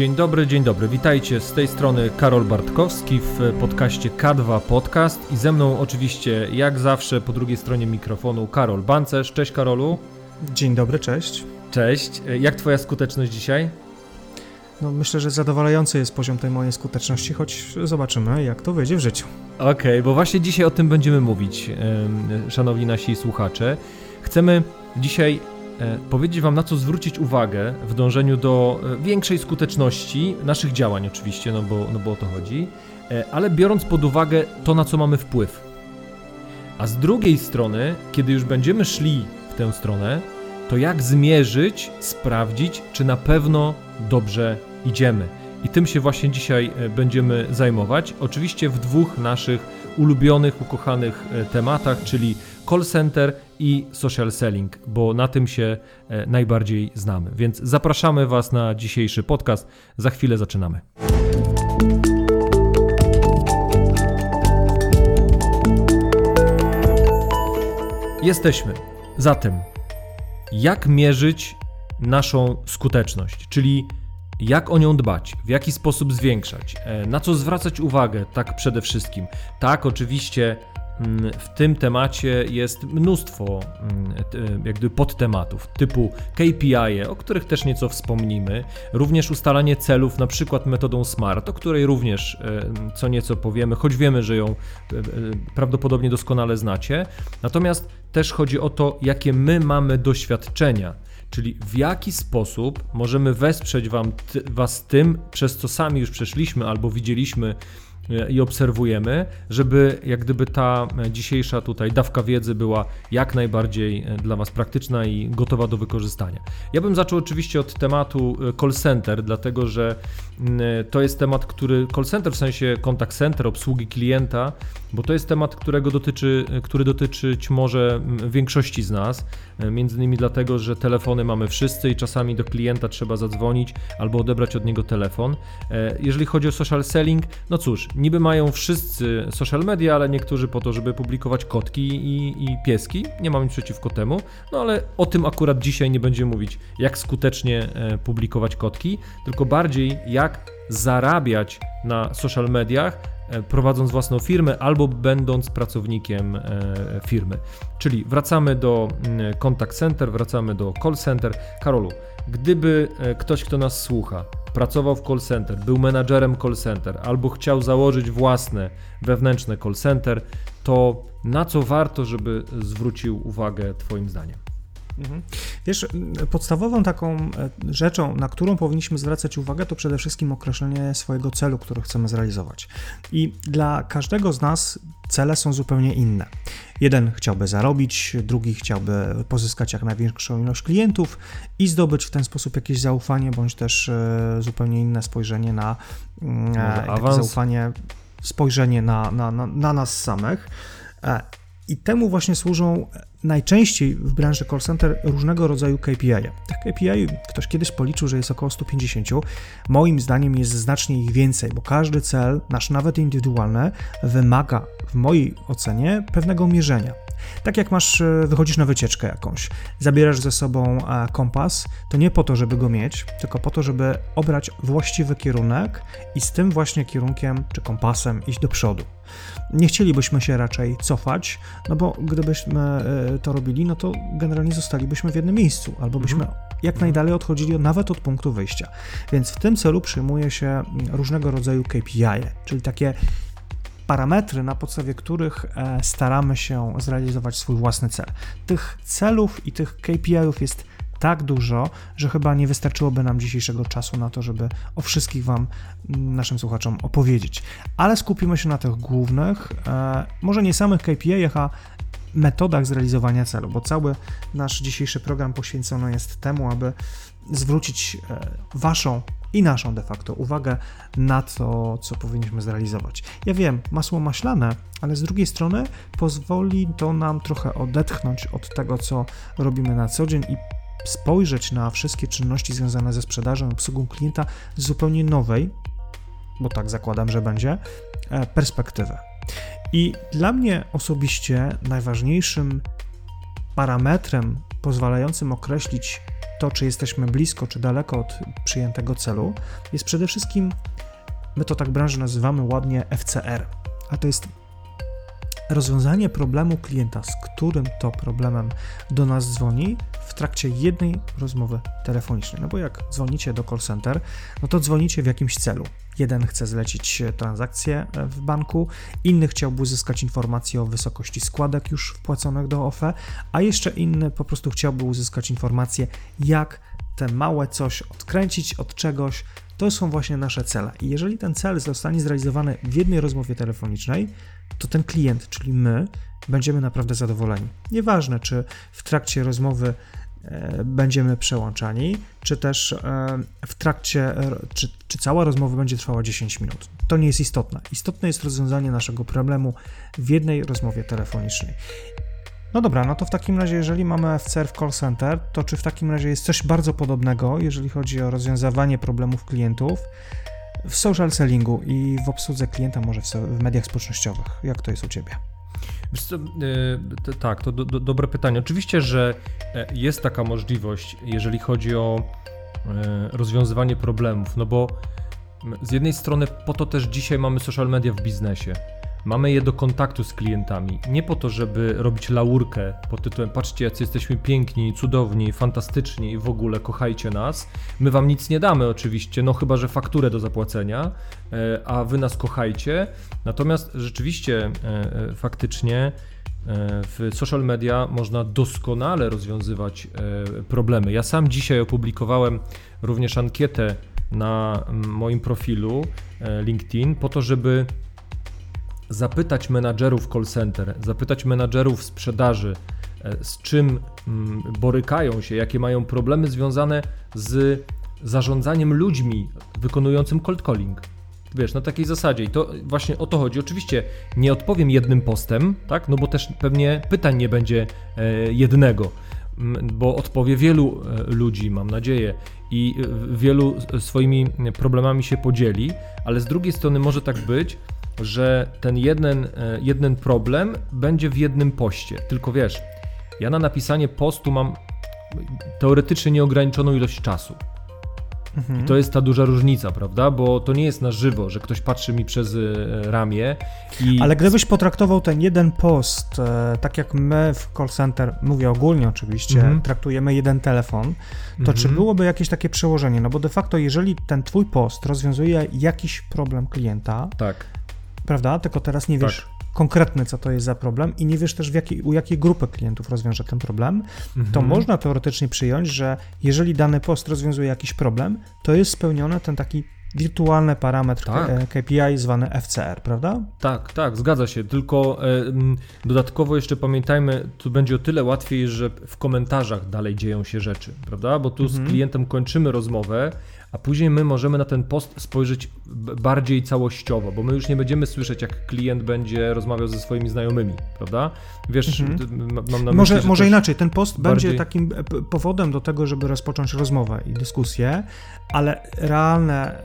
Dzień dobry, dzień dobry. Witajcie z tej strony Karol Bartkowski w podcaście K2 Podcast i ze mną oczywiście jak zawsze po drugiej stronie mikrofonu Karol Bancerz. Cześć Karolu. Dzień dobry, cześć. Cześć. Jak twoja skuteczność dzisiaj? No, myślę, że zadowalający jest poziom tej mojej skuteczności, choć zobaczymy, jak to wyjdzie w życiu. Okej, okay, bo właśnie dzisiaj o tym będziemy mówić, szanowni nasi słuchacze. Chcemy dzisiaj powiedzieć Wam, na co zwrócić uwagę w dążeniu do e, większej skuteczności naszych działań, oczywiście, no bo, no bo o to chodzi, e, ale biorąc pod uwagę to, na co mamy wpływ. A z drugiej strony, kiedy już będziemy szli w tę stronę, to jak zmierzyć, sprawdzić, czy na pewno dobrze idziemy. I tym się właśnie dzisiaj będziemy zajmować. Oczywiście w dwóch naszych ulubionych, ukochanych tematach, czyli call center i social selling, bo na tym się e, najbardziej znamy. Więc zapraszamy Was na dzisiejszy podcast. Za chwilę zaczynamy. Jesteśmy. Zatem, jak mierzyć naszą skuteczność, czyli jak o nią dbać, w jaki sposób zwiększać, e, na co zwracać uwagę, tak przede wszystkim. Tak, oczywiście w tym temacie jest mnóstwo mm, jak gdyby podtematów typu KPI, o których też nieco wspomnimy, również ustalanie celów na przykład metodą SMART, o której również e, co nieco powiemy, choć wiemy, że ją e, e, prawdopodobnie doskonale znacie. Natomiast też chodzi o to, jakie my mamy doświadczenia czyli w jaki sposób możemy wesprzeć wam, Was tym, przez co sami już przeszliśmy albo widzieliśmy i obserwujemy, żeby jak gdyby ta dzisiejsza tutaj dawka wiedzy była jak najbardziej e, dla Was praktyczna i gotowa do wykorzystania. Ja bym zaczął oczywiście od tematu e, call center, dlatego że e, to jest temat, który call center w sensie contact center, obsługi klienta, bo to jest temat, którego dotyczy, który dotyczyć może większości z nas, między innymi dlatego, że telefony mamy wszyscy i czasami do klienta trzeba zadzwonić albo odebrać od niego telefon. Jeżeli chodzi o social selling, no cóż, niby mają wszyscy social media, ale niektórzy po to, żeby publikować kotki i, i pieski. Nie mam nic przeciwko temu, no ale o tym akurat dzisiaj nie będziemy mówić, jak skutecznie e, publikować kotki, tylko bardziej jak zarabiać na social mediach, prowadząc własną firmę albo będąc pracownikiem e, firmy. Czyli wracamy do mm, contact center, wracamy do call center. Karolu, gdyby ktoś, kto nas słucha, pracował w call center, był menadżerem call center albo chciał założyć własne wewnętrzne call center, to na co warto, żeby zwrócił uwagę Twoim zdaniem? Mhm. Wiesz, podstawową taką e, rzeczą, na którą powinniśmy zwracać uwagę, to przede wszystkim określenie swojego celu, który chcemy zrealizować. I dla każdego z nas cele są zupełnie inne. Jeden chciałby zarobić, drugi chciałby pozyskać jak największą ilość klientów i zdobyć w ten sposób jakieś zaufanie, bądź też e, zupełnie inne spojrzenie na e, zaufanie, spojrzenie na, na, na, na nas samych. I temu właśnie służą najczęściej w branży call center różnego rodzaju KPI. Tych KPI ktoś kiedyś policzył, że jest około 150. Moim zdaniem jest znacznie ich więcej, bo każdy cel, nasz nawet indywidualny, wymaga w mojej ocenie pewnego mierzenia. Tak jak masz, e, wychodzisz na wycieczkę jakąś, zabierasz ze sobą e, kompas, to nie po to, żeby go mieć, tylko po to, żeby obrać właściwy kierunek i z tym właśnie kierunkiem czy kompasem iść do przodu. Nie chcielibyśmy się raczej cofać, no bo gdybyśmy e, to robili, no to generalnie zostalibyśmy w jednym miejscu, albo byśmy mhm. jak najdalej odchodzili nawet od punktu wyjścia. Więc w tym celu przyjmuje się mm, różnego rodzaju KPI, czyli takie parametry, na podstawie których e, staramy się zrealizować swój własny cel. Tych celów i tych KPI-ów jest tak dużo, że chyba nie wystarczyłoby nam dzisiejszego czasu na to, żeby o wszystkich Wam, naszym słuchaczom, opowiedzieć. Ale skupimy się na tych głównych, e, może nie samych KPI-ach, a metodach zrealizowania celu, bo cały nasz dzisiejszy program poświęcony jest temu, aby zwrócić e, Waszą i naszą de facto uwagę na to, co powinniśmy zrealizować. Ja wiem, masło maślane, ale z drugiej strony pozwoli to nam trochę odetchnąć od tego, co robimy na co dzień i spojrzeć na wszystkie czynności związane ze sprzedażą i obsługą klienta z zupełnie nowej, bo tak zakładam, że będzie, e, perspektywy. I dla mnie osobiście najważniejszym parametrem pozwalającym określić to, czy jesteśmy blisko, czy daleko od przyjętego celu, jest przede wszystkim, my to tak branży nazywamy ładnie FCR, a to jest rozwiązanie problemu klienta, z którym to problemem do nas dzwoni w trakcie jednej rozmowy telefonicznej. No bo jak dzwonicie do call center, no to dzwonicie w jakimś celu. Jeden chce zlecić transakcję w banku, inny chciałby uzyskać informację o wysokości składek już wpłaconych do OFE, a jeszcze inny po prostu chciałby uzyskać informację, jak te małe coś odkręcić od czegoś. To są właśnie nasze cele. I jeżeli ten cel zostanie zrealizowany w jednej rozmowie telefonicznej, to ten klient, czyli my, będziemy naprawdę zadowoleni. Nieważne, czy w trakcie rozmowy e, będziemy przełączani, czy też e, w trakcie, czy, czy cała rozmowa będzie trwała 10 minut. To nie jest istotne. Istotne jest rozwiązanie naszego problemu w jednej rozmowie telefonicznej. No dobra, no to w takim razie, jeżeli mamy FCR w call center, to czy w takim razie jest coś bardzo podobnego, jeżeli chodzi o rozwiązywanie problemów klientów w social sellingu i w obsłudze klienta, może w mediach społecznościowych? Jak to jest u Ciebie? Co, yy, tak, to do, do, dobre pytanie. Oczywiście, że jest taka możliwość, jeżeli chodzi o yy, rozwiązywanie problemów, no bo z jednej strony po to też dzisiaj mamy social media w biznesie. Mamy je do kontaktu z klientami. Nie po to, żeby robić laurkę pod tytułem patrzcie, jacy jesteśmy piękni, cudowni, fantastyczni i w ogóle kochajcie nas. My wam nic nie damy oczywiście, no chyba, że fakturę do zapłacenia, e, a wy nas kochajcie. Natomiast rzeczywiście, e, e, faktycznie w social media można doskonale rozwiązywać problemy. Ja sam dzisiaj opublikowałem również ankietę na moim profilu LinkedIn po to, żeby zapytać menadżerów call center, zapytać menadżerów sprzedaży, e, z czym mm, borykają się, jakie mają problemy związane z zarządzaniem ludźmi wykonującym cold calling. Wiesz, na takiej zasadzie. I to właśnie o to chodzi. Oczywiście nie odpowiem jednym postem, tak? No bo też pewnie pytań nie będzie e, jednego, bo odpowie wielu e, ludzi, mam nadzieję, i wielu swoimi problemami się podzieli, ale z drugiej strony może tak być, że ten jeden, e, jeden problem będzie w jednym poście. Tylko wiesz, ja na napisanie postu mam teoretycznie nieograniczoną ilość czasu. Mhm. I to jest ta duża różnica, prawda? Bo to nie jest na żywo, że ktoś patrzy mi przez e, ramię i... Ale gdybyś potraktował ten jeden post, e, tak jak my w call center, mówię ogólnie oczywiście, mhm. traktujemy jeden telefon, to mhm. czy byłoby jakieś takie przełożenie? No bo de facto, jeżeli ten twój post rozwiązuje jakiś problem klienta, tak prawda? Tylko teraz nie wiesz tak. konkretnie, co to jest za problem i nie wiesz też, w jakiej, u jakiej grupy klientów rozwiąże ten problem, mhm. to można teoretycznie przyjąć, że jeżeli dany post rozwiązuje jakiś problem, to jest spełniony ten taki wirtualny parametr tak. KPI zwany FCR, prawda? Tak, tak, zgadza się. Tylko e, dodatkowo jeszcze pamiętajmy, tu będzie o tyle łatwiej, że w komentarzach dalej dzieją się rzeczy, prawda? Bo tu mhm. z klientem kończymy rozmowę, a później my możemy na ten post spojrzeć bardziej całościowo, bo my już nie będziemy słyszeć, jak klient będzie rozmawiał ze swoimi znajomymi, prawda? Wiesz, mhm. mam na Może, może inaczej, ten post bardziej... będzie takim e, powodem do tego, żeby rozpocząć rozmowę i dyskusję, ale realne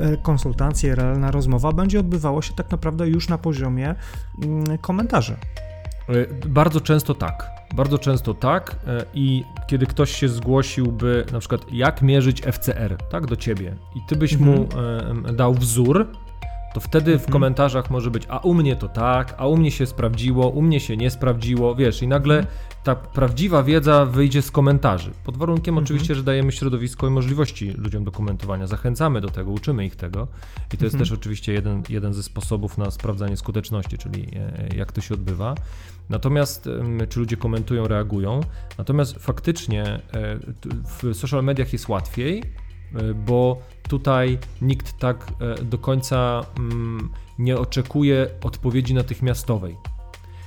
e, konsultacje, realna rozmowa będzie odbywała się tak naprawdę już na poziomie mm, komentarzy. E, bardzo często tak. Bardzo często tak e, i kiedy ktoś się zgłosiłby na przykład jak mierzyć FCR, tak, do ciebie i ty byś mhm. mu e, dał wzór, to wtedy w mhm. komentarzach może być, a u mnie to tak, a u mnie się sprawdziło, u mnie się nie sprawdziło, wiesz, i nagle mhm. ta prawdziwa wiedza wyjdzie z komentarzy. Pod warunkiem mhm. oczywiście, że dajemy środowisko i możliwości ludziom do komentowania, zachęcamy do tego, uczymy ich tego i to jest też oczywiście jeden, jeden ze sposobów na sprawdzanie skuteczności, czyli e, jak to się odbywa. Natomiast, czy ludzie komentują, reagują, natomiast faktycznie e, w social mediach jest łatwiej, e, bo tutaj nikt tak e, do końca mm, nie oczekuje odpowiedzi natychmiastowej.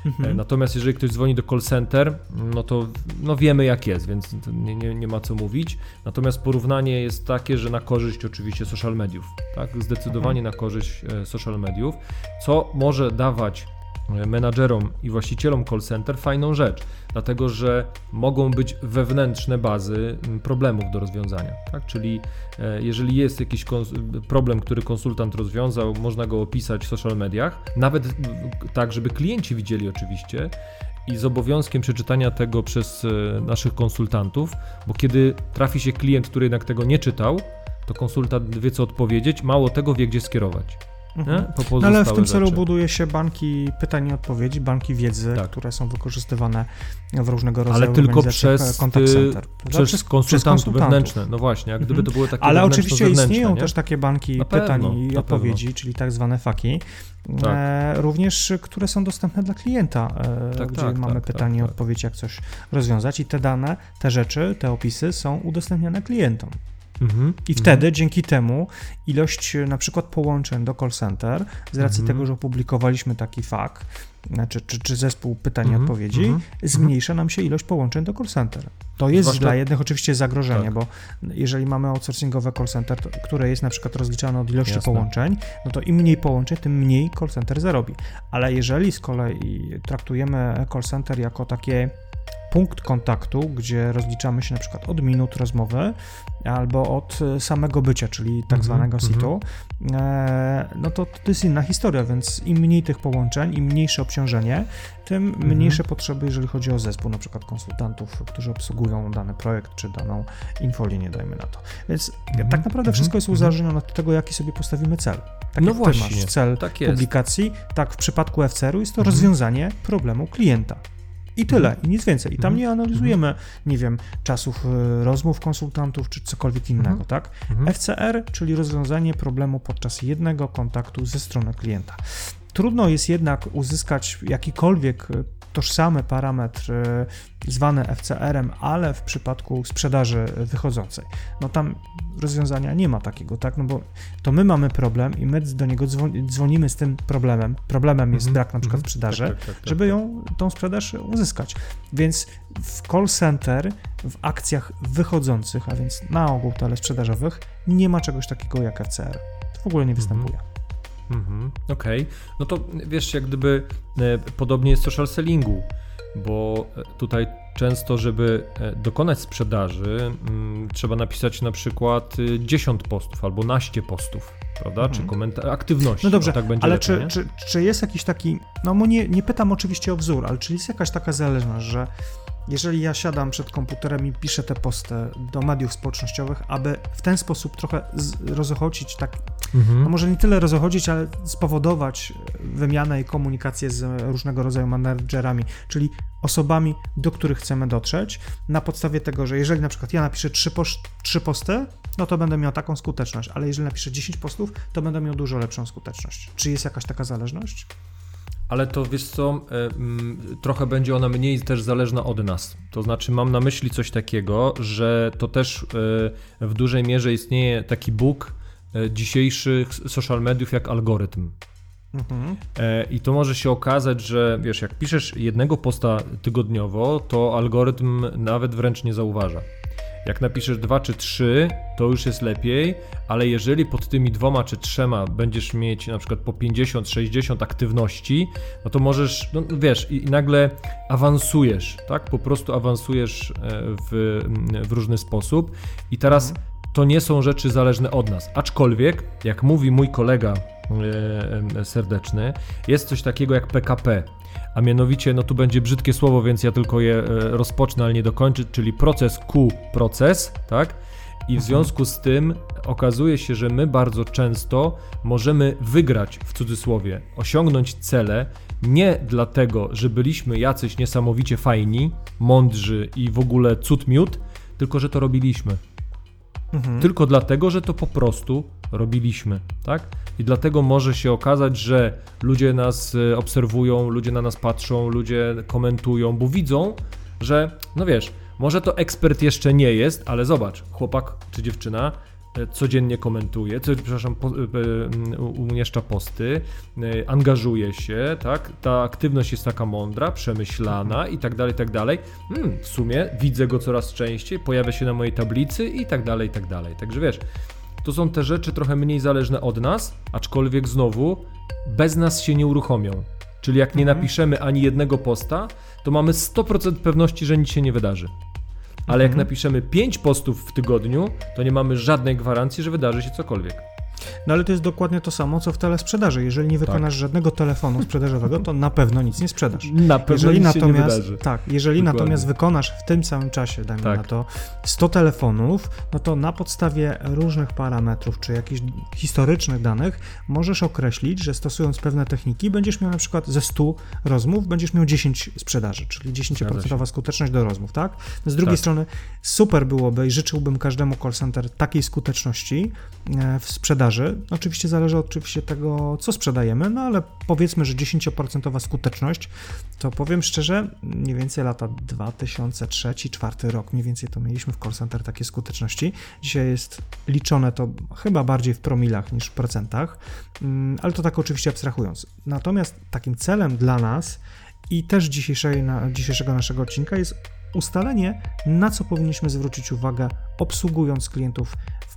Mhm. Natomiast jeżeli ktoś dzwoni do call center, no to no wiemy jak jest, więc nie, nie, nie, ma co mówić. Natomiast porównanie jest takie, że na korzyść oczywiście social mediów, tak? Zdecydowanie mhm. na korzyść social mediów, co może dawać menadżerom i właścicielom call center fajną rzecz, dlatego że mogą być wewnętrzne bazy problemów do rozwiązania. Tak? Czyli e, jeżeli jest jakiś problem, który konsultant rozwiązał, można go opisać w social mediach, nawet tak, żeby klienci widzieli oczywiście i z obowiązkiem przeczytania tego przez e, naszych konsultantów, bo kiedy trafi się klient, który jednak tego nie czytał, to konsultant wie co odpowiedzieć, mało tego wie gdzie skierować. Mhm. No ale w tym celu rzeczy. buduje się banki pytań i odpowiedzi, banki wiedzy, Tak. które są wykorzystywane w różnego rodzaju Ale tylko przez, e, contact y, center. prawda? przez, konsultantów wewnętrzne. No właśnie, jak gdyby to były takie Ale oczywiście istnieją nie? też takie banki pytań i odpowiedzi, czyli tak zwane faki, Tak. e, również które są dostępne dla klienta, e, Tak, gdzie tak, mamy tak, pytanie tak, i tak. odpowiedź, jak coś rozwiązać i te dane, te rzeczy, te opisy są udostępniane klientom. Mhm. I wtedy dzięki temu ilość e, na przykład połączeń do call center, z racji Mhm. tego, że opublikowaliśmy taki fak, znaczy, czy, czy zespół pytań i Mhm, odpowiedzi, mhm, zmniejsza nam się ilość połączeń do call center. To jest Zwłaszcza- dla jednych oczywiście zagrożenie, Tak. bo jeżeli mamy outsourcingowe call center, to, które jest na przykład rozliczane od ilości Jasne. połączeń, no to im mniej połączeń, tym mniej call center zarobi. Ale jeżeli z kolei traktujemy call center jako takie punkt kontaktu, gdzie rozliczamy się na przykład od minut rozmowy albo od e, samego bycia, czyli tak Mhm, zwanego situ, e, no to to jest inna historia, więc im mniej tych połączeń, im mniejsze obciążenie, tym Mhm. mniejsze potrzeby, jeżeli chodzi o zespół na przykład konsultantów, którzy obsługują dany projekt czy daną infolinię, dajmy na to. Więc Mhm, tak naprawdę mhm, wszystko jest uzależnione od tego, jaki sobie postawimy cel. Tak No ty właśnie, masz cel tak publikacji, tak w przypadku FCR-u jest to rozwiązanie problemu klienta. I tyle, i nic więcej. I tam Mhm. nie analizujemy, nie wiem, czasów y, rozmów konsultantów czy cokolwiek innego, Mhm. tak? Mhm. FCR, czyli rozwiązanie problemu podczas jednego kontaktu ze strony klienta. Trudno jest jednak uzyskać jakikolwiek y, tożsamy parametr zwany FCR-em, ale w przypadku sprzedaży wychodzącej, no tam rozwiązania nie ma takiego, tak? No bo to my mamy problem i my do niego dzwon- dzwonimy z tym problemem. Problemem jest Mhm, brak na przykład mhm. sprzedaży, Tak, tak, tak, tak. żeby ją, tą sprzedaż uzyskać. Więc w call center, w akcjach wychodzących, a więc na ogół telesprzedażowych, nie ma czegoś takiego jak FCR. To w ogóle nie występuje. Mhm, Okej, no to wiesz, jak gdyby e, podobnie jest social sellingu, bo e, tutaj często, żeby e, dokonać sprzedaży, mm, trzeba napisać na przykład y, 10 postów albo naście postów, prawda? Mhm. Czy komentarz, aktywności. No dobrze, tak będzie ale lepiej, czy, nie? czy, czy jest jakiś taki, no bo nie, nie pytam oczywiście o wzór, ale czy jest jakaś taka zależność, że jeżeli ja siadam przed komputerem i piszę te posty do mediów społecznościowych, aby w ten sposób trochę rozochocić tak Mhm. no może nie tyle rozochodzić, ale spowodować wymianę i komunikację z różnego rodzaju menedżerami, czyli osobami, do których chcemy dotrzeć, na podstawie tego, że jeżeli na przykład ja napiszę trzy, posz- trzy posty, no to będę miał taką skuteczność, ale jeżeli napiszę 10 postów, to będę miał dużo lepszą skuteczność. Czy jest jakaś taka zależność? Ale to wiesz co, e, mm, trochę będzie ona mniej też zależna od nas. To znaczy, mam na myśli coś takiego, że to też e, w dużej mierze istnieje taki bóg e, dzisiejszych social mediów jak algorytm. Mhm. E, I to może się okazać, że wiesz, jak piszesz jednego posta tygodniowo, to algorytm nawet wręcz nie zauważa. Jak napiszesz dwa czy trzy, to już jest lepiej, ale jeżeli pod tymi dwoma czy trzema będziesz mieć na przykład po 50-60 aktywności, no to możesz, no wiesz, i, nagle awansujesz, tak? Po prostu awansujesz e, w, w różny sposób. I teraz to nie są rzeczy zależne od nas. Aczkolwiek, jak mówi mój kolega e, e, serdeczny, jest coś takiego jak PKP. A mianowicie, no tu będzie brzydkie słowo, więc ja tylko je e, rozpocznę, ale nie dokończę, czyli proces Q proces, tak? I w związku z tym okazuje się, że my bardzo często możemy wygrać w cudzysłowie, osiągnąć cele nie dlatego, że byliśmy jacyś niesamowicie fajni, mądrzy i w ogóle cud miód, tylko że to robiliśmy. Mhm. Tylko dlatego, że to po prostu robiliśmy, tak? I dlatego może się okazać, że ludzie nas e, obserwują, ludzie na nas patrzą, ludzie komentują, bo widzą, że no wiesz, może to ekspert jeszcze nie jest, ale zobacz, chłopak czy dziewczyna codziennie komentuje, co, przepraszam, po, e, e, umieszcza posty, e, angażuje się, tak? Ta aktywność jest taka mądra, przemyślana i tak dalej, i tak dalej. Hmm, w sumie widzę go coraz częściej, pojawia się na mojej tablicy i tak dalej, i tak dalej. Także wiesz, to są te rzeczy trochę mniej zależne od nas, aczkolwiek znowu bez nas się nie uruchomią. Czyli jak nie Mhm. napiszemy ani jednego posta, to mamy 100% pewności, że nic się nie wydarzy. Ale jak Mhm. napiszemy 5 postów w tygodniu, to nie mamy żadnej gwarancji, że wydarzy się cokolwiek. No ale to jest dokładnie to samo, co w telesprzedaży. Jeżeli nie wykonasz tak. żadnego telefonu sprzedażowego, to na pewno nic nie sprzedasz. Na pewno jeżeli nic natomiast, się nie wydarzy. Tak, jeżeli dokładnie. natomiast wykonasz w tym samym czasie, dajmy tak. na to, 100 telefonów, no to na podstawie różnych parametrów, czy jakichś historycznych danych, możesz określić, że stosując pewne techniki, będziesz miał na przykład ze 100 rozmów, będziesz miał 10 sprzedaży, czyli 10% skuteczność do rozmów, tak? Z drugiej tak. strony super byłoby i życzyłbym każdemu call center takiej skuteczności e, w sprzedaży. Oczywiście zależy oczywiście tego, co sprzedajemy, no ale powiedzmy, że 10% skuteczność, to powiem szczerze, mniej więcej lata 2003-2004 rok, mniej więcej to mieliśmy w call center takie skuteczności. Dzisiaj jest liczone to chyba bardziej w promilach niż w procentach, mm, ale to tak oczywiście abstrahując. Natomiast takim celem dla nas i też dzisiejszej, dzisiejszego naszego odcinka jest ustalenie, na co powinniśmy zwrócić uwagę, obsługując klientów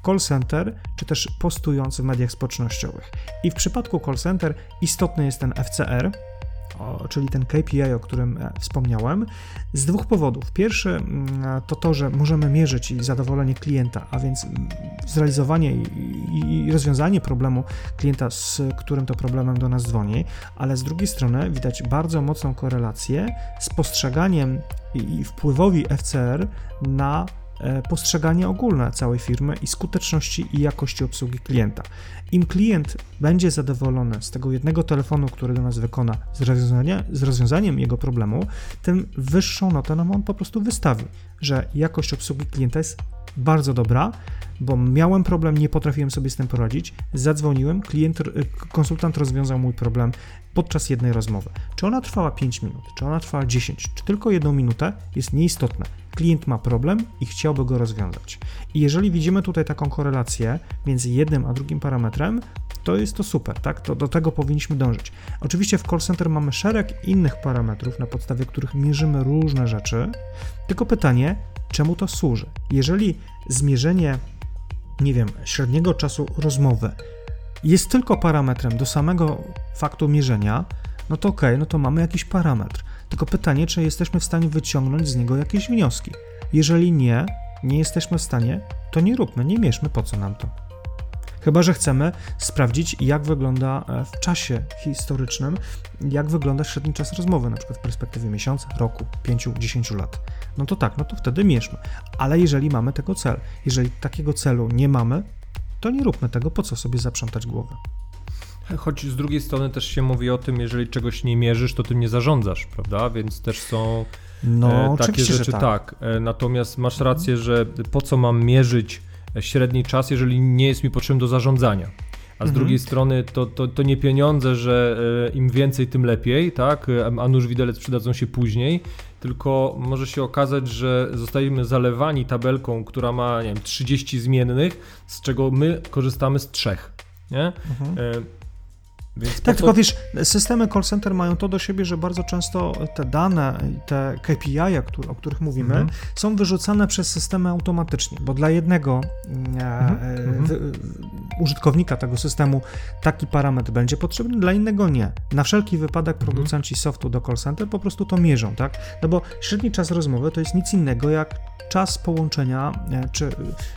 call center, czy też postując w mediach społecznościowych. I w przypadku call center istotny jest ten FCR, czyli ten KPI, o którym e, wspomniałem, z dwóch powodów. Pierwszy mm, to to, że możemy mierzyć zadowolenie klienta, a więc zrealizowanie i rozwiązanie problemu klienta, z którym to problemem do nas dzwoni, ale z drugiej strony widać bardzo mocną korelację z postrzeganiem i wpływowi FCR na postrzeganie ogólne całej firmy i skuteczności i jakości obsługi klienta. Im klient będzie zadowolony z tego jednego telefonu, który do nas wykona z, rozwiązania, z rozwiązaniem jego problemu, tym wyższą notę nam on po prostu wystawi, że jakość obsługi klienta jest bardzo dobra, bo miałem problem, nie potrafiłem sobie z tym poradzić, zadzwoniłem, klient, konsultant rozwiązał mój problem podczas jednej rozmowy. Czy ona trwała 5 minut, czy ona trwała 10, czy tylko jedną minutę, jest nieistotne. Klient ma problem i chciałby go rozwiązać. I jeżeli widzimy tutaj taką korelację między jednym a drugim parametrem, to jest to super, tak? To do tego powinniśmy dążyć. Oczywiście w call center mamy szereg innych parametrów, na podstawie których mierzymy różne rzeczy, tylko pytanie, czemu to służy? Jeżeli zmierzenie, nie wiem, średniego czasu rozmowy jest tylko parametrem do samego faktu mierzenia, no to ok, no to mamy jakiś parametr. Tylko pytanie, czy jesteśmy w stanie wyciągnąć z niego jakieś wnioski. Jeżeli nie, nie jesteśmy w stanie, to nie róbmy, nie mierzmy, po co nam to. Chyba, że chcemy sprawdzić, jak wygląda e, w czasie historycznym, jak wygląda średni czas rozmowy, na przykład w perspektywie miesiąca, roku, 5-10 lat. No to tak, no to wtedy mierzmy. Ale jeżeli mamy tego cel, jeżeli takiego celu nie mamy, to nie róbmy tego, po co sobie zaprzątać głowę. Choć z drugiej strony też się mówi o tym, jeżeli czegoś nie mierzysz, to tym nie zarządzasz, prawda? Więc też są no, e, takie rzeczy, tak. tak. E, natomiast masz rację, że po co mam mierzyć średni czas, jeżeli nie jest mi potrzebny do zarządzania. A z mhm. drugiej strony to, to, to nie pieniądze, że e, im więcej, tym lepiej, tak? A nóż widelec przydadzą się później, tylko może się okazać, że zostajemy zalewani tabelką, która ma nie wiem, 30 zmiennych, z czego my korzystamy z trzech. Nie? Mhm. Więc tak, tylko wiesz, systemy call center mają to do siebie, że bardzo często te dane, te KPI, o których mówimy, -hmm. są wyrzucane przez systemy automatycznie, bo dla jednego mm -hmm. e, użytkownika tego systemu taki parametr będzie potrzebny, dla innego nie. Na wszelki wypadek mhm. producenci softu do call center po prostu to mierzą, tak? No bo średni czas rozmowy to jest nic innego jak czas połączenia, e, czy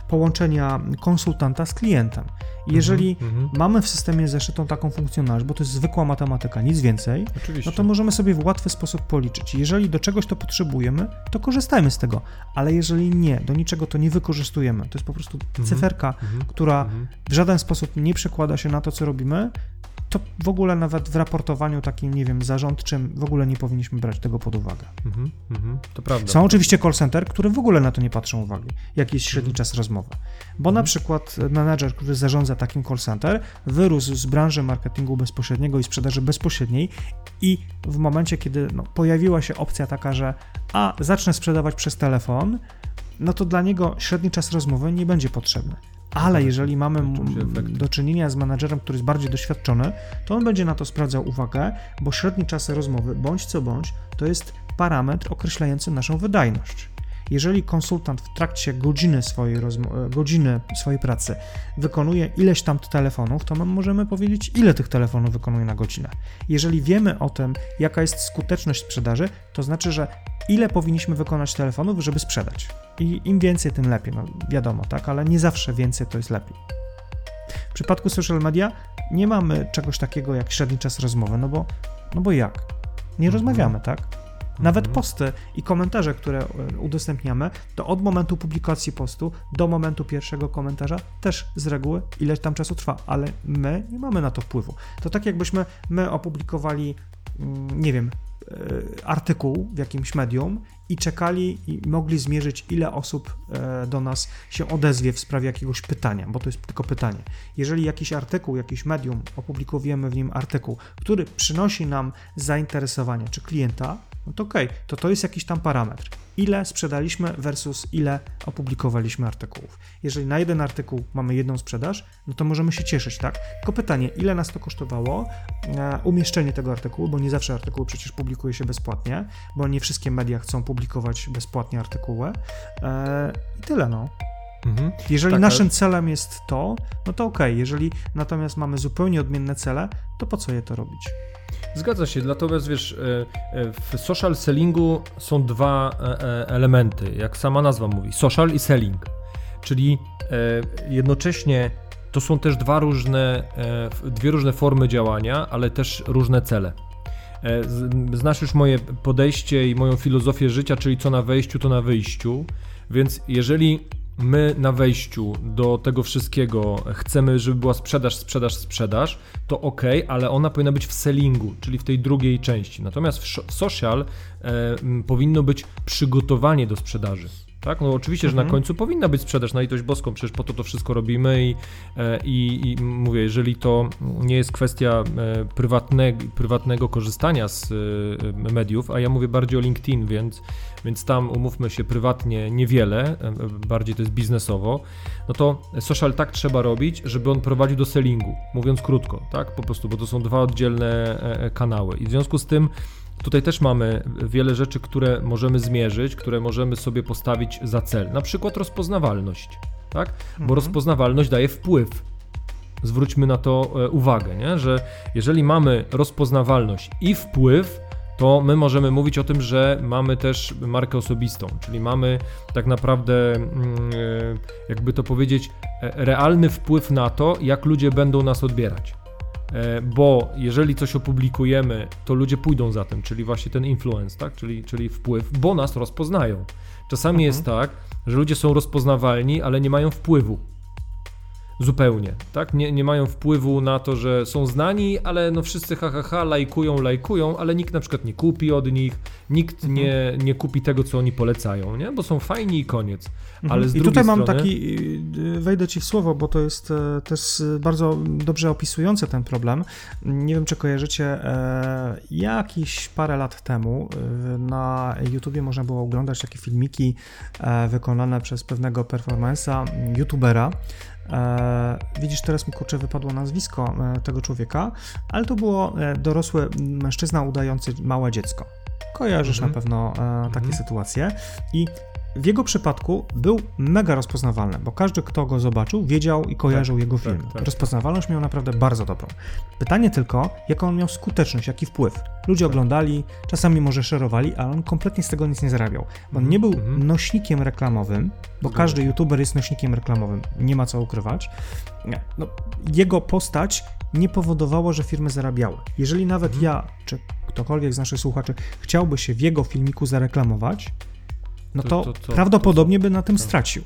połączenia konsultanta z klientem. Jeżeli mamy w systemie zeszytą taką funkcjonalność, bo to jest zwykła matematyka, nic więcej, Oczywiście. no to możemy sobie w łatwy sposób policzyć. Jeżeli do czegoś to potrzebujemy, to korzystajmy z tego, ale jeżeli nie, do niczego to nie wykorzystujemy, to jest po prostu mm -hmm. cyferka, mm -hmm. która mhm. w żaden sposób nie przekłada się na to, co robimy, to w ogóle nawet w raportowaniu takim, nie wiem, zarządczym w ogóle nie powinniśmy brać tego pod uwagę. Mm -hmm, to prawda. Są oczywiście call center, które w ogóle na to nie patrzą uwagi, jaki jest średni mm -hmm. czas rozmowy. Bo mm -hmm. na przykład menedżer, który zarządza takim call center, wyrósł z branży marketingu bezpośredniego i sprzedaży bezpośredniej i w momencie, kiedy no, pojawiła się opcja taka, że a, zacznę sprzedawać przez telefon, no to dla niego średni czas rozmowy nie będzie potrzebny. Ale jeżeli mamy do czynienia z menadżerem, który jest bardziej doświadczony, to on będzie na to sprawdzał uwagę, bo średni czas rozmowy, bądź co bądź, to jest parametr określający naszą wydajność. Jeżeli konsultant w trakcie godziny swojej, godziny swojej pracy wykonuje ileś tam telefonów, to my możemy powiedzieć, ile tych telefonów wykonuje na godzinę. Jeżeli wiemy o tym, jaka jest skuteczność sprzedaży, to znaczy, że ile powinniśmy wykonać telefonów, żeby sprzedać. I im więcej, tym lepiej, no wiadomo, tak, ale nie zawsze więcej to jest lepiej. W przypadku social media nie mamy czegoś takiego jak średni czas rozmowy, no bo, no bo jak? Nie Mhm. rozmawiamy, tak? Nawet posty i komentarze, które e, udostępniamy, to od momentu publikacji postu do momentu pierwszego komentarza też z reguły ileś tam czasu trwa, ale my nie mamy na to wpływu. To tak jakbyśmy my opublikowali, mm, nie wiem, e, artykuł w jakimś medium i czekali i mogli zmierzyć, ile osób e, do nas się odezwie w sprawie jakiegoś pytania, bo to jest tylko pytanie. Jeżeli jakiś artykuł, jakiś medium, opublikujemy w nim artykuł, który przynosi nam zainteresowanie czy klienta, no to okej, to to jest jakiś tam parametr. Ile sprzedaliśmy versus ile opublikowaliśmy artykułów. Jeżeli na jeden artykuł mamy jedną sprzedaż, no to możemy się cieszyć, tak? Tylko pytanie, ile nas to kosztowało e, umieszczenie tego artykułu, bo nie zawsze artykuły przecież publikuje się bezpłatnie, bo nie wszystkie media chcą publikować bezpłatnie artykuły. E, I tyle, no. Mhm. Jeżeli Tak, naszym ale- celem jest to, no to okej. Jeżeli natomiast mamy zupełnie odmienne cele, to po co je to robić? Zgadza się, natomiast wiesz, e, e, w social sellingu są dwa e, elementy, jak sama nazwa mówi, social i selling, czyli jednocześnie to są też dwa różne, dwie różne formy działania, ale też różne cele. Znasz już moje podejście i moją filozofię życia, czyli co na wejściu, to na wyjściu, więc jeżeli my na wejściu do tego wszystkiego chcemy, żeby była sprzedaż, sprzedaż, sprzedaż, to ok, ale ona powinna być w sellingu, czyli w tej drugiej części. Natomiast w, social e, powinno być przygotowanie do sprzedaży. Tak? No oczywiście, że na Mhm. końcu powinna być sprzedaż na litość boską, przecież po to to wszystko robimy i, e, i, i mówię, jeżeli to nie jest kwestia e, prywatnego, prywatnego korzystania z e, mediów, a ja mówię bardziej o LinkedIn, więc, więc tam umówmy się prywatnie niewiele, bardziej to jest biznesowo, no to social tak trzeba robić, żeby on prowadził do sellingu, mówiąc krótko, tak, po prostu, bo to są dwa oddzielne kanały i w związku z tym Tutaj też mamy wiele rzeczy, które możemy zmierzyć, które możemy sobie postawić za cel. Na przykład rozpoznawalność, tak? Bo Mhm. rozpoznawalność daje wpływ. Zwróćmy na to e, uwagę, nie? że jeżeli mamy rozpoznawalność i wpływ, to my możemy mówić o tym, że mamy też markę osobistą, czyli mamy tak naprawdę, mm, e, jakby to powiedzieć, e, realny wpływ na to, jak ludzie będą nas odbierać. E, Bo jeżeli coś opublikujemy, to ludzie pójdą za tym, czyli właśnie ten influence, tak? czyli, czyli wpływ, bo nas rozpoznają. Czasami Mhm. jest tak, że ludzie są rozpoznawalni, ale nie mają wpływu. Zupełnie, tak? Nie, nie mają wpływu na to, że są znani, ale no wszyscy ha, ha, ha, lajkują, lajkują, ale nikt na przykład nie kupi od nich, nikt Mhm. nie, nie kupi tego, co oni polecają, nie? Bo są fajni i koniec. Ale Mhm. z I tutaj mam strony... taki, y, wejdę ci w słowo, bo to jest e, też y, bardzo dobrze opisujące ten problem. Nie wiem, czy kojarzycie, e, jakiś parę lat temu y, na YouTubie można było oglądać takie filmiki e, wykonane przez pewnego performance'a, youtubera. E, widzisz, teraz mi kurczę wypadło nazwisko e, tego człowieka, ale to było e, dorosły mężczyzna udający małe dziecko. Kojarzysz Mhm. na pewno e, takie Mhm. sytuacje. I w jego przypadku był mega rozpoznawalny, bo każdy, kto go zobaczył, wiedział i kojarzył jego tak, film. tak. Rozpoznawalność miał naprawdę bardzo dobrą. Pytanie tylko, jaką on miał skuteczność, jaki wpływ. Ludzie oglądali, czasami może szerowali, ale on kompletnie z tego nic nie zarabiał. Bo on nie był Mhm. nośnikiem reklamowym, bo Zgadza każdy youtuber jest nośnikiem reklamowym, nie ma co ukrywać. No, jego postać nie powodowała, że firmy zarabiały. Jeżeli nawet Mhm. ja, czy ktokolwiek z naszych słuchaczy chciałby się w jego filmiku zareklamować, no To- to, to- prawdopodobnie by na tym stracił.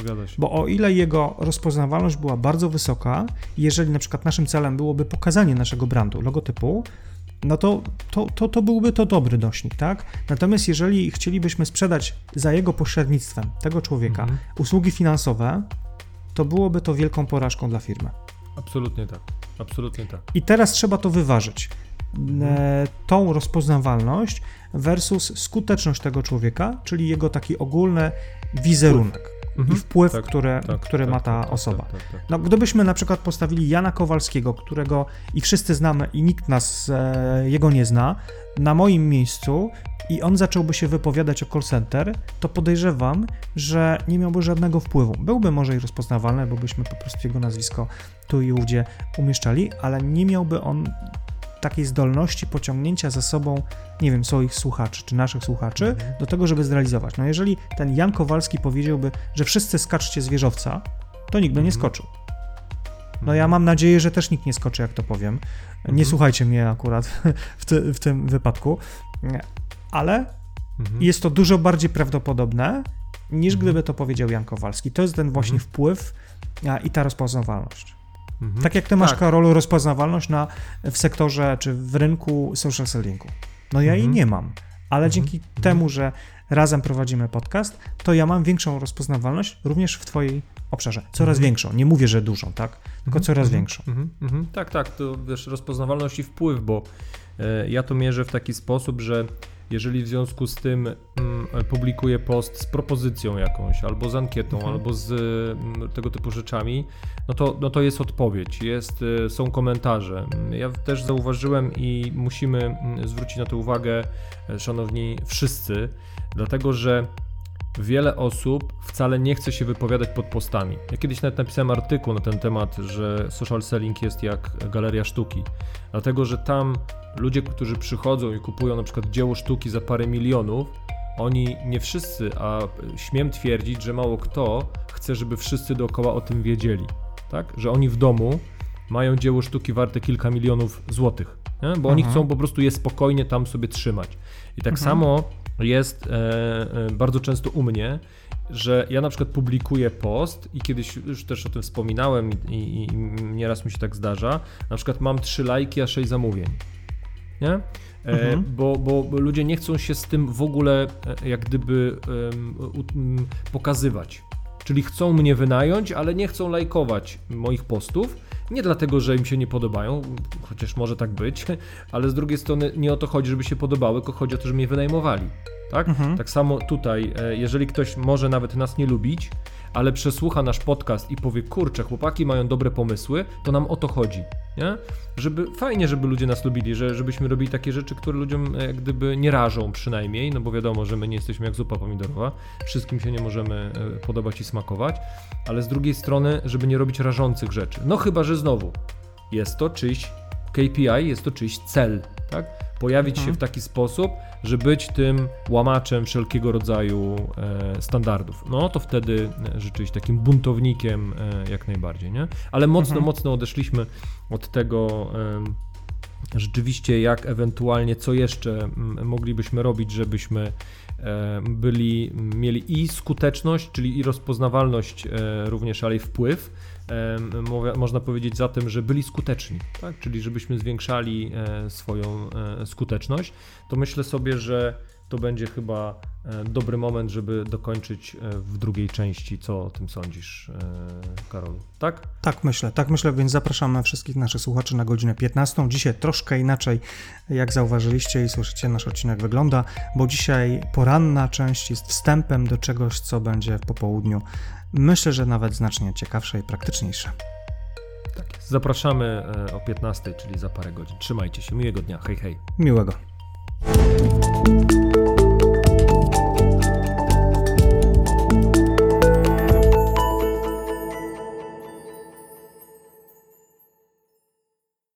Zgadza się. Bo o ile jego rozpoznawalność była bardzo wysoka, jeżeli na przykład naszym celem byłoby pokazanie naszego brandu, logotypu, no to, to, to, to byłby to dobry nośnik, tak? Natomiast jeżeli chcielibyśmy sprzedać za jego pośrednictwem tego człowieka Mhm. usługi finansowe, to byłoby to wielką porażką dla firmy. Absolutnie tak. Absolutnie tak. I teraz trzeba to wyważyć. Mhm. E, tą rozpoznawalność versus skuteczność tego człowieka, czyli jego taki ogólny wizerunek Mhm. i wpływ, Tak, który, tak, który tak, ma ta tak, tak, osoba. tak, tak, tak. No, gdybyśmy na przykład postawili Jana Kowalskiego, którego i wszyscy znamy, i nikt nas e, jego nie zna, na moim miejscu i on zacząłby się wypowiadać o call center, to podejrzewam, że nie miałby żadnego wpływu. Byłby może i rozpoznawalny, bo byśmy po prostu jego nazwisko tu i ówdzie umieszczali, ale nie miałby on takiej zdolności pociągnięcia za sobą, nie wiem, swoich słuchaczy czy naszych słuchaczy Mhm. do tego, żeby zrealizować. No jeżeli ten Jan Kowalski powiedziałby, że wszyscy skaczcie z wieżowca, to nikt by nie Mhm. skoczył. No ja mam nadzieję, że też nikt nie skoczy, jak to powiem. Nie Mhm. słuchajcie mnie akurat w, ty, w tym wypadku, ale Mhm. jest to dużo bardziej prawdopodobne, niż Mhm. gdyby to powiedział Jan Kowalski. To jest ten właśnie Mhm. wpływ a, i ta rozpoznawalność. Mhm. Tak jak ty masz, Tak. Karolu, rozpoznawalność na, w sektorze czy w rynku social sellingu. No ja jej Mhm. nie mam, ale Mhm. dzięki temu, że razem prowadzimy podcast, to ja mam większą rozpoznawalność również w twojej obszarze. Coraz Mhm. większą. Nie mówię, że dużą, tak? Tylko Mhm, coraz mhm, większą. mhm, mhm. Tak, tak, to wiesz, rozpoznawalność i wpływ, bo e, ja to mierzę w taki sposób, że jeżeli w związku z tym mm, publikuję post z propozycją jakąś, albo z ankietą, Mhm. albo z mm, tego typu rzeczami, no to, no to jest odpowiedź, jest, e, są komentarze. Ja też zauważyłem i musimy mm, zwrócić na to uwagę, e, szanowni wszyscy, dlatego że wiele osób wcale nie chce się wypowiadać pod postami. Ja kiedyś nawet napisałem artykuł na ten temat, że social selling jest jak galeria sztuki. Dlatego, że tam ludzie, którzy przychodzą i kupują na przykład dzieło sztuki za parę milionów, oni nie wszyscy, a śmiem twierdzić, że mało kto chce, żeby wszyscy dookoła o tym wiedzieli. Tak? Że oni w domu mają dzieło sztuki warte kilka milionów złotych, nie? bo oni Mhm. chcą po prostu je spokojnie tam sobie trzymać. I tak Mhm. samo jest e, e, bardzo często u mnie, że ja na przykład publikuję post i kiedyś już też o tym wspominałem i, i, i nieraz mi się tak zdarza, na przykład mam 3 lajki, a 6 zamówień. Nie? E, Mhm. bo, bo bo ludzie nie chcą się z tym w ogóle e, jak gdyby em, u- m, pokazywać. Czyli chcą mnie wynająć, ale nie chcą lajkować moich postów. Nie dlatego, że im się nie podobają, chociaż może tak być, ale z drugiej strony nie o to chodzi, żeby się podobały, tylko chodzi o to, żeby mnie wynajmowali. Tak? Mhm. tak samo tutaj, e, jeżeli ktoś może nawet nas nie lubić, ale przesłucha nasz podcast i powie, kurczę, chłopaki mają dobre pomysły, to nam o to chodzi. Nie? Żeby, fajnie, żeby ludzie nas lubili, że, żebyśmy robili takie rzeczy, które ludziom e, jak gdyby nie rażą przynajmniej, no bo wiadomo, że my nie jesteśmy jak zupa pomidorowa, wszystkim się nie możemy e, podobać i smakować, ale z drugiej strony, żeby nie robić rażących rzeczy. No chyba, że znowu jest to czyjś KPI, jest to czyjś cel, tak? Pojawić Mhm. się w taki sposób, że być tym łamaczem wszelkiego rodzaju e, standardów. No to wtedy e, rzeczywiście takim buntownikiem e, jak najbardziej, nie? Ale mocno, Mhm. mocno odeszliśmy od tego em, rzeczywiście jak ewentualnie co jeszcze moglibyśmy robić, żebyśmy e, byli, mieli i skuteczność, czyli i rozpoznawalność e, również, ale i wpływ. Mowa- Można powiedzieć za tym, że byli skuteczni, tak? czyli żebyśmy zwiększali e, swoją e, skuteczność, to myślę sobie, że to będzie chyba e, dobry moment, żeby dokończyć e, w drugiej części. Co o tym sądzisz, e, Karolu? Tak? Tak myślę, tak myślę, więc zapraszamy wszystkich naszych słuchaczy na godzinę 15. Dzisiaj troszkę inaczej, jak zauważyliście i słyszycie, nasz odcinek wygląda, bo dzisiaj poranna część jest wstępem do czegoś, co będzie w popołudniu. Myślę, że nawet znacznie ciekawsze i praktyczniejsze. Tak jest. Zapraszamy o 15, czyli za parę godzin. Trzymajcie się. Miłego dnia. Hej, hej. Miłego.